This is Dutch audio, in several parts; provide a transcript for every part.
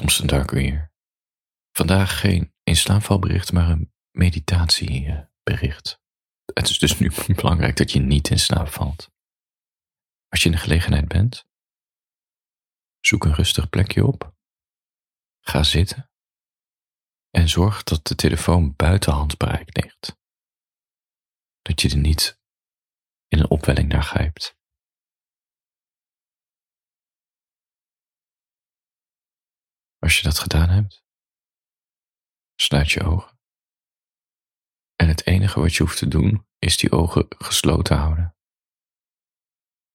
Thompson Dark weer. Vandaag geen inslaapvalbericht, maar een meditatiebericht. Het is dus nu belangrijk dat je niet in slaap valt. Als je in de gelegenheid bent, zoek een rustig plekje op. Ga zitten en zorg dat de telefoon buiten handbereik ligt. Dat je er niet in een opwelling naar grijpt. Als je dat gedaan hebt, sluit je ogen. En het enige wat je hoeft te doen is die ogen gesloten houden.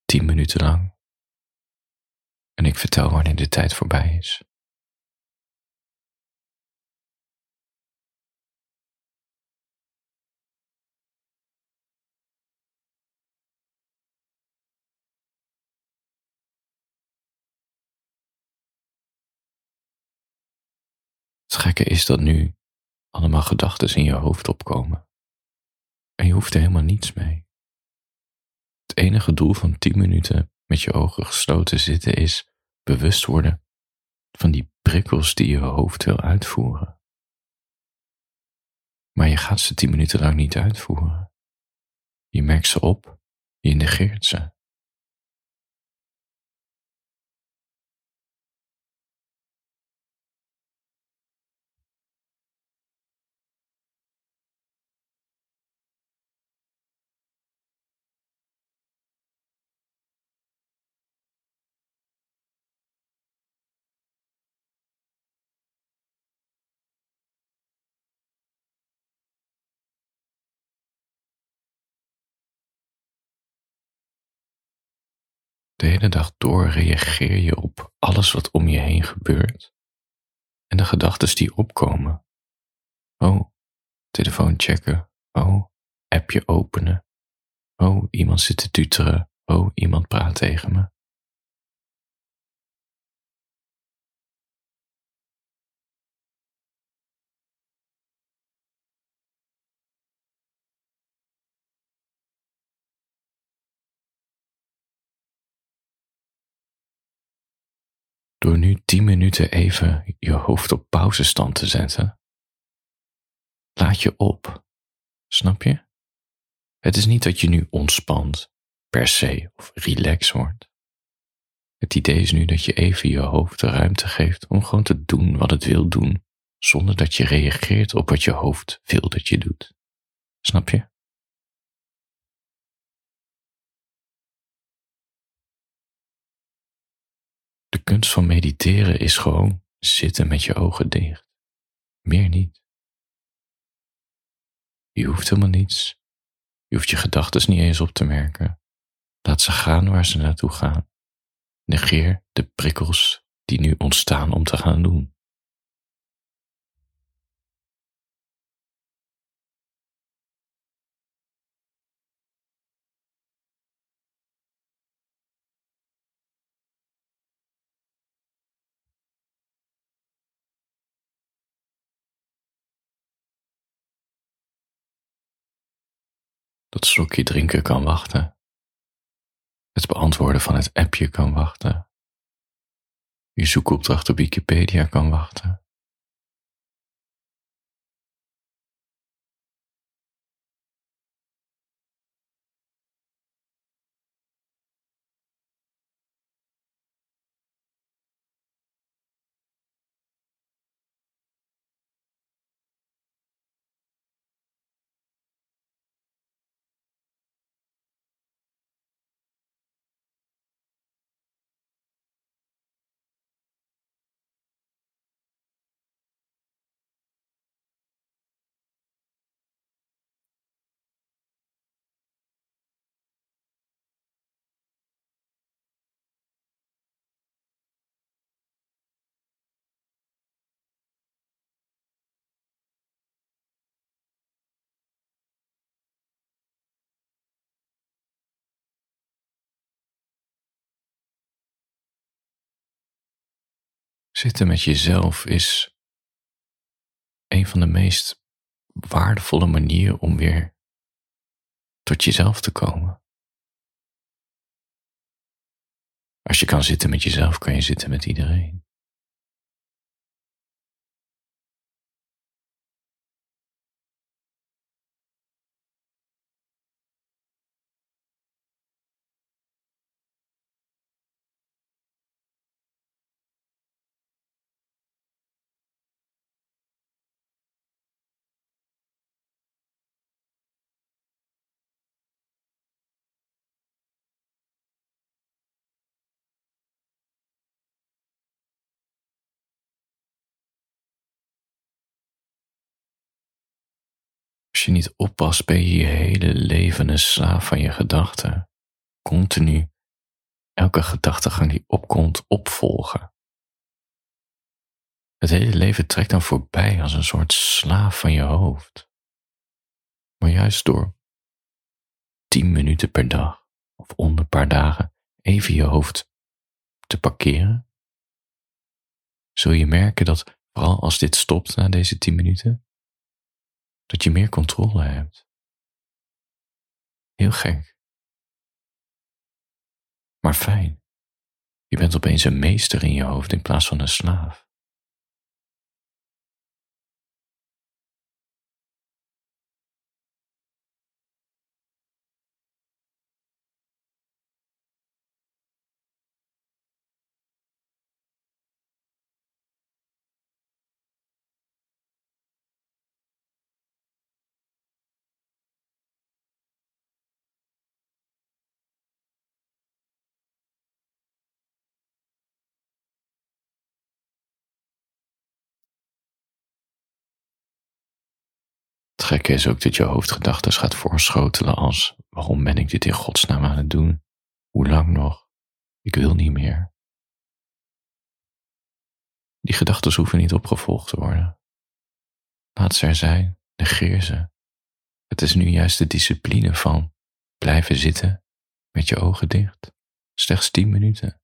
Tien minuten lang. En ik vertel wanneer de tijd voorbij is. Het gekke is dat nu allemaal gedachten in je hoofd opkomen. En je hoeft er helemaal niets mee. Het enige doel van 10 minuten met je ogen gesloten zitten is bewust worden van die prikkels die je hoofd wil uitvoeren. Maar je gaat ze 10 minuten lang niet uitvoeren. Je merkt ze op, je negeert ze. De hele dag door reageer je op alles wat om je heen gebeurt en de gedachten die opkomen. Oh, telefoon checken. Oh, appje openen. Oh, iemand zit te tuteren. Oh, iemand praat tegen me. Door nu 10 minuten even je hoofd op pauzestand te zetten. Laat je op. Snap je? Het is niet dat je nu ontspant, per se, of relax wordt. Het idee is nu dat je even je hoofd de ruimte geeft om gewoon te doen wat het wil doen, zonder dat je reageert op wat je hoofd wil dat je doet. Snap je? Kunst van mediteren is gewoon zitten met je ogen dicht. Meer niet. Je hoeft helemaal niets. Je hoeft je gedachten niet eens op te merken. Laat ze gaan waar ze naartoe gaan. Negeer de prikkels die nu ontstaan om te gaan doen. Dat slokje drinken kan wachten. Het beantwoorden van het appje kan wachten. Je zoekopdracht op Wikipedia kan wachten. Zitten met jezelf is een van de meest waardevolle manieren om weer tot jezelf te komen. Als je kan zitten met jezelf, kan je zitten met iedereen. Als je niet oppast, ben je je hele leven een slaaf van je gedachten. Continu elke gedachtegang die opkomt opvolgen. Het hele leven trekt dan voorbij als een soort slaaf van je hoofd. Maar juist door tien minuten per dag of onder een paar dagen even je hoofd te parkeren, zul je merken dat vooral als dit stopt na deze tien minuten, dat je meer controle hebt. Heel gek. Maar fijn. Je bent opeens een meester in je hoofd in plaats van een slaaf. Gekke is ook dat je hoofdgedachten gaat voorschotelen als waarom ben ik dit in godsnaam aan het doen? Hoe lang nog? Ik wil niet meer. Die gedachten hoeven niet opgevolgd te worden. Laat ze er zijn, negeer ze. Het is nu juist de discipline van blijven zitten met je ogen dicht. Slechts tien minuten.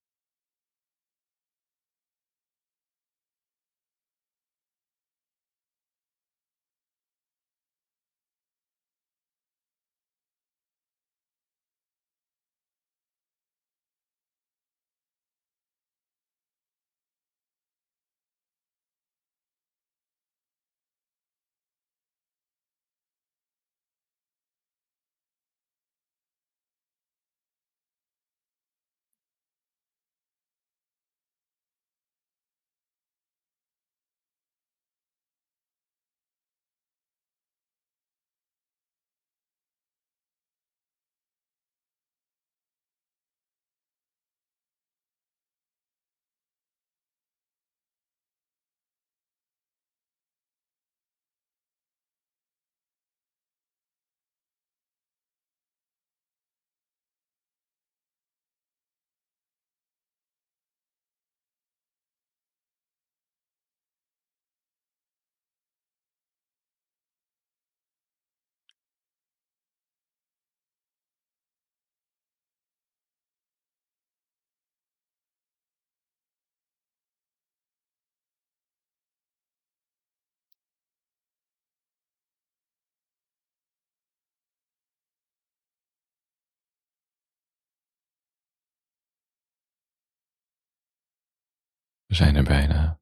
We zijn er bijna.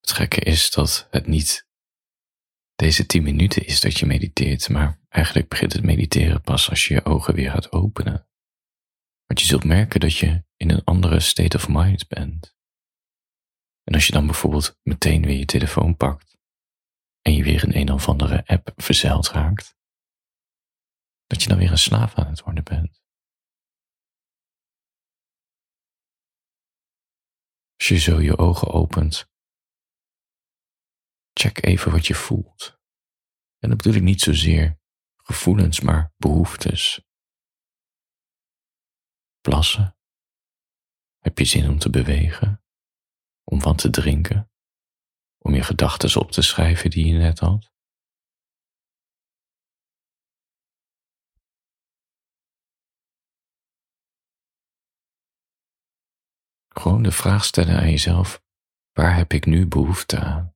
Het gekke is dat het niet deze tien minuten is dat je mediteert, maar eigenlijk begint het mediteren pas als je je ogen weer gaat openen. Want je zult merken dat je in een andere state of mind bent. En als je dan bijvoorbeeld meteen weer je telefoon pakt en je weer in een of andere app verzeild raakt, dat je dan weer een slaaf aan het worden bent. Als je zo je ogen opent, check even wat je voelt. En dat bedoel ik niet zozeer gevoelens, maar behoeftes. Plassen. Heb je zin om te bewegen? Om wat te drinken? Om je gedachten op te schrijven die je net had? Gewoon de vraag stellen aan jezelf, waar heb ik nu behoefte aan?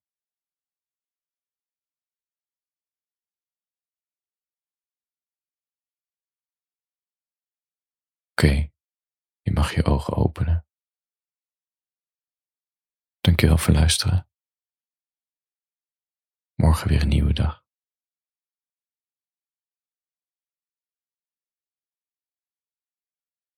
Oké, je mag je ogen openen. Dankjewel voor luisteren. Morgen weer een nieuwe dag.